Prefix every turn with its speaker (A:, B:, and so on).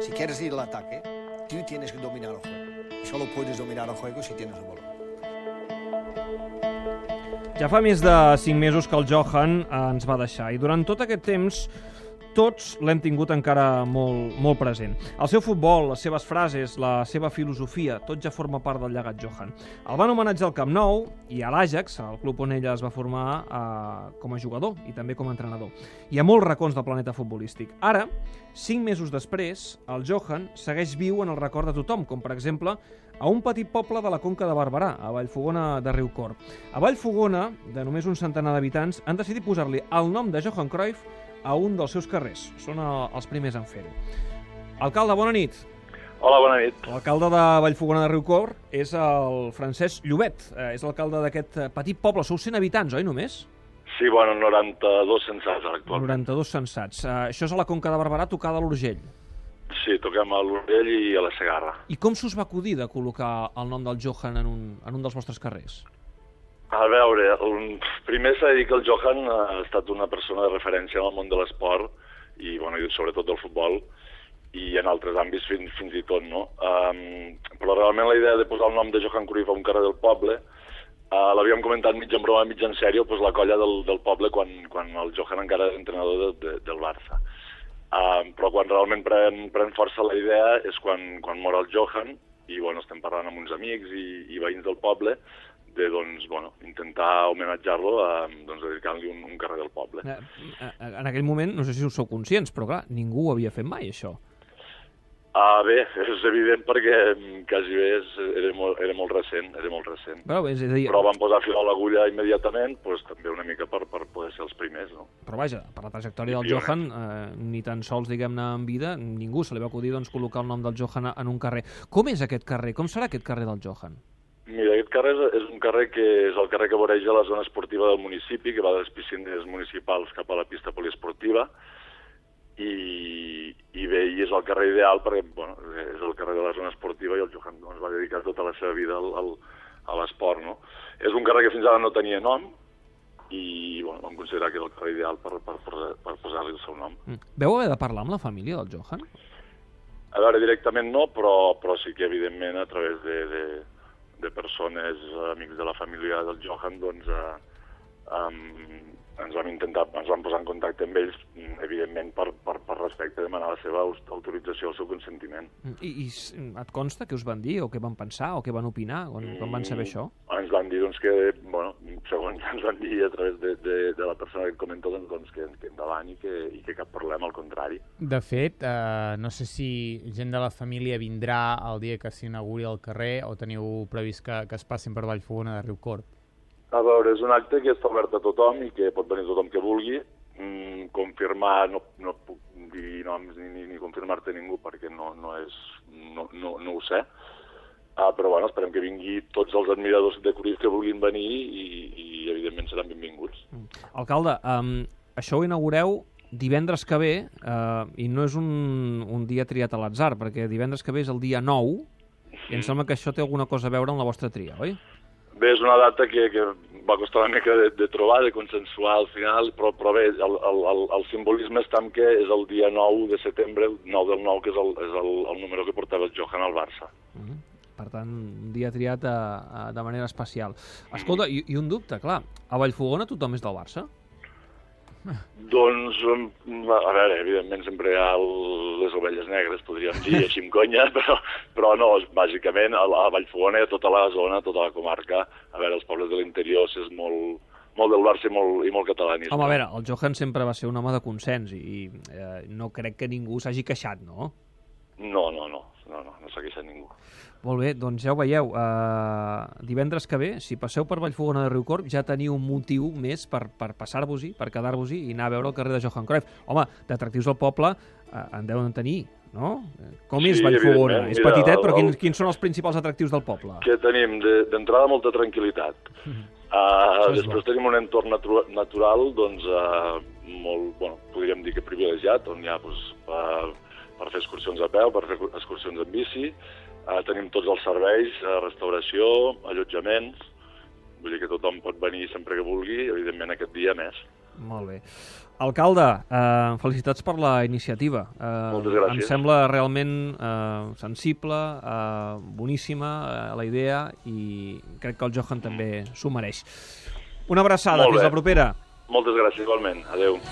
A: Si quieres ir al ataque, tú tienes que dominar el juego. Y solo puedes dominar el juego si tienes el balón.
B: Ja fa més de 5 mesos que el Johan ens va deixar i durant tot aquest temps tots l'hem tingut encara molt, molt present. El seu futbol, les seves frases, la seva filosofia, tot ja forma part del llegat Johan. El van homenatjar al Camp Nou i a l'Àjax, el club on ella es va formar eh, com a jugador i també com a entrenador. Hi ha molts racons del planeta futbolístic. Ara, cinc mesos després, el Johan segueix viu en el record de tothom, com per exemple a un petit poble de la Conca de Barberà, a Vallfogona de Riucorp. A Vallfogona, de només un centenar d'habitants, han decidit posar-li el nom de Johan Cruyff a un dels seus carrers. Són els primers en fer-ho. Alcalde, bona nit.
C: Hola, bona nit.
B: L'alcalde de Vallfogona de Riucorp és el Francesc Llobet. Eh, és l'alcalde d'aquest eh, petit poble. Sou 100 habitants, oi, només?
C: Sí, bueno, 92 censats actualment.
B: 92 censats. Uh, això és a la Conca de Barberà, tocada a l'Urgell.
C: Sí, toquem a l'Urgell i a la Segarra.
B: I com s'us va acudir de col·locar el nom del Johan en un, en un dels vostres carrers?
C: A veure, un, primer s'ha de dir que el Johan ha estat una persona de referència en el món de l'esport i, bueno, i sobretot del futbol i en altres àmbits fins, fins i tot, no? Um, però realment la idea de posar el nom de Johan Cruyff a un carrer del poble uh, l'havíem comentat mig en broma, mig en sèrio, doncs la colla del, del poble quan, quan el Johan encara era entrenador de, de, del Barça. Uh, però quan realment pren, pren força la idea és quan, quan mor el Johan i bueno, estem parlant amb uns amics i, i veïns del poble de doncs, bueno, intentar homenatjar-lo eh, doncs, dedicant-li un, un carrer del poble.
B: Eh, eh, En aquell moment, no sé si us sou conscients, però clar, ningú ho havia fet mai, això.
C: Ah, bé, és evident perquè mm, quasi bé és, era, molt, era molt recent, era molt recent.
B: Però, és a dir,
C: Però van posar fil a l'agulla immediatament, doncs, també una mica per, per poder ser els primers, no?
B: però vaja, per la trajectòria del
C: Pioners.
B: Johan, eh, ni tan sols, diguem-ne, en vida, ningú se li va acudir doncs, col·locar el nom del Johan en un carrer. Com és aquest carrer? Com serà aquest carrer del Johan?
C: Mira, carrer és, és un carrer que és el carrer que voreja la zona esportiva del municipi, que va de les piscines municipals cap a la pista poliesportiva, i, i bé, i és el carrer ideal perquè bueno, és el carrer de la zona esportiva i el Johan doncs, va dedicar tota la seva vida al, al, a l'esport. No? És un carrer que fins ara no tenia nom i bueno, vam considerar que era el carrer ideal per, per, per, per posar-li el seu nom.
B: Mm. Veu haver de parlar amb la família del Johan?
C: A veure, directament no, però, però sí que evidentment a través de, de, de persones, eh, amics de la família del Johan, doncs eh, um, ens vam intentar, ens vam posar en contacte amb ells, mm, evidentment per, per, per respecte, demanar la seva autorització, el seu consentiment.
B: Mm. I, i s- et consta què us van dir, o què van pensar, o què van opinar, quan, quan van saber això?
C: Ens van dir doncs, que, bueno, segons ens van dir a través de, de, de la persona que et comento, doncs, doncs que, que endavant i que, i que cap problema, al contrari.
D: De fet, eh, no sé si gent de la família vindrà el dia que s'inauguri el carrer o teniu previst que, que es passin per Vallfogona de Riucorp.
C: A veure, és un acte que està obert a tothom i que pot venir tothom que vulgui. Mm, confirmar, no, no puc dir noms ni, ni, ni confirmar-te ningú perquè no, no, és, no, no, no ho sé. Ah, però bueno, esperem que vingui tots els admiradors de Cruyff que vulguin venir i, i evidentment seran benvinguts.
B: Alcalde, um, això ho inaugureu divendres que ve, uh, i no és un, un dia triat a l'atzar, perquè divendres que ve és el dia 9, i em sembla que això té alguna cosa a veure amb la vostra tria, oi?
C: Bé, és una data que, que va costar una mica de, de trobar, de consensuar al final, però, però bé, el, el, el, el simbolisme està en que és el dia 9 de setembre, el 9 del 9, que és el, és el, el número que portava el Johan al Barça.
B: Mhm. Per tant, un dia triat a, a, de manera especial. Escolta, i, i un dubte, clar, a Vallfogona tothom és del Barça?
C: Doncs, a veure, evidentment sempre hi ha les ovelles negres, podríem dir, així amb conya, però, però no, bàsicament a, la- Vallfogona i a tota la zona, tota la comarca, a veure, els pobles de l'interior és molt, molt del Barça i molt, i molt catalanisme.
B: Home, a veure, el Johan sempre va ser un home de consens i, i eh, no crec que ningú s'hagi queixat, no?
C: No, no, no, no, no, no s'ha queixat ningú.
B: Molt bé, doncs ja ho veieu. Uh, divendres que ve, si passeu per Vallfogona de Riucorp, ja teniu un motiu més per, per passar-vos-hi, per quedar-vos-hi i anar a veure el carrer de Johan Cruyff. Home, d'atractius del poble uh, en deuen tenir, no? Com és
C: Sí,
B: Vallfogona?
C: evidentment.
B: És
C: Mira,
B: petitet, però quins, quins són els principals atractius del poble?
C: que tenim de- d'entrada molta tranquil·litat. Uh,
D: és
C: després tenim un entorn natu natural, doncs, uh, molt, bueno, podríem dir que privilegiat, on hi ha doncs, uh, per fer excursions a peu, per fer excursions en bici, uh, tenim tots els serveis, uh, restauració, allotjaments, vull dir que tothom pot venir sempre que vulgui, evidentment aquest dia més.
B: Molt bé. Alcalde, eh, felicitats per la iniciativa. Eh,
C: Moltes gràcies.
B: Em sembla realment eh, sensible, eh, boníssima eh, la idea i crec que el Johan també s'ho mereix. Una abraçada, fins la propera.
C: Moltes gràcies, igualment. Adeu.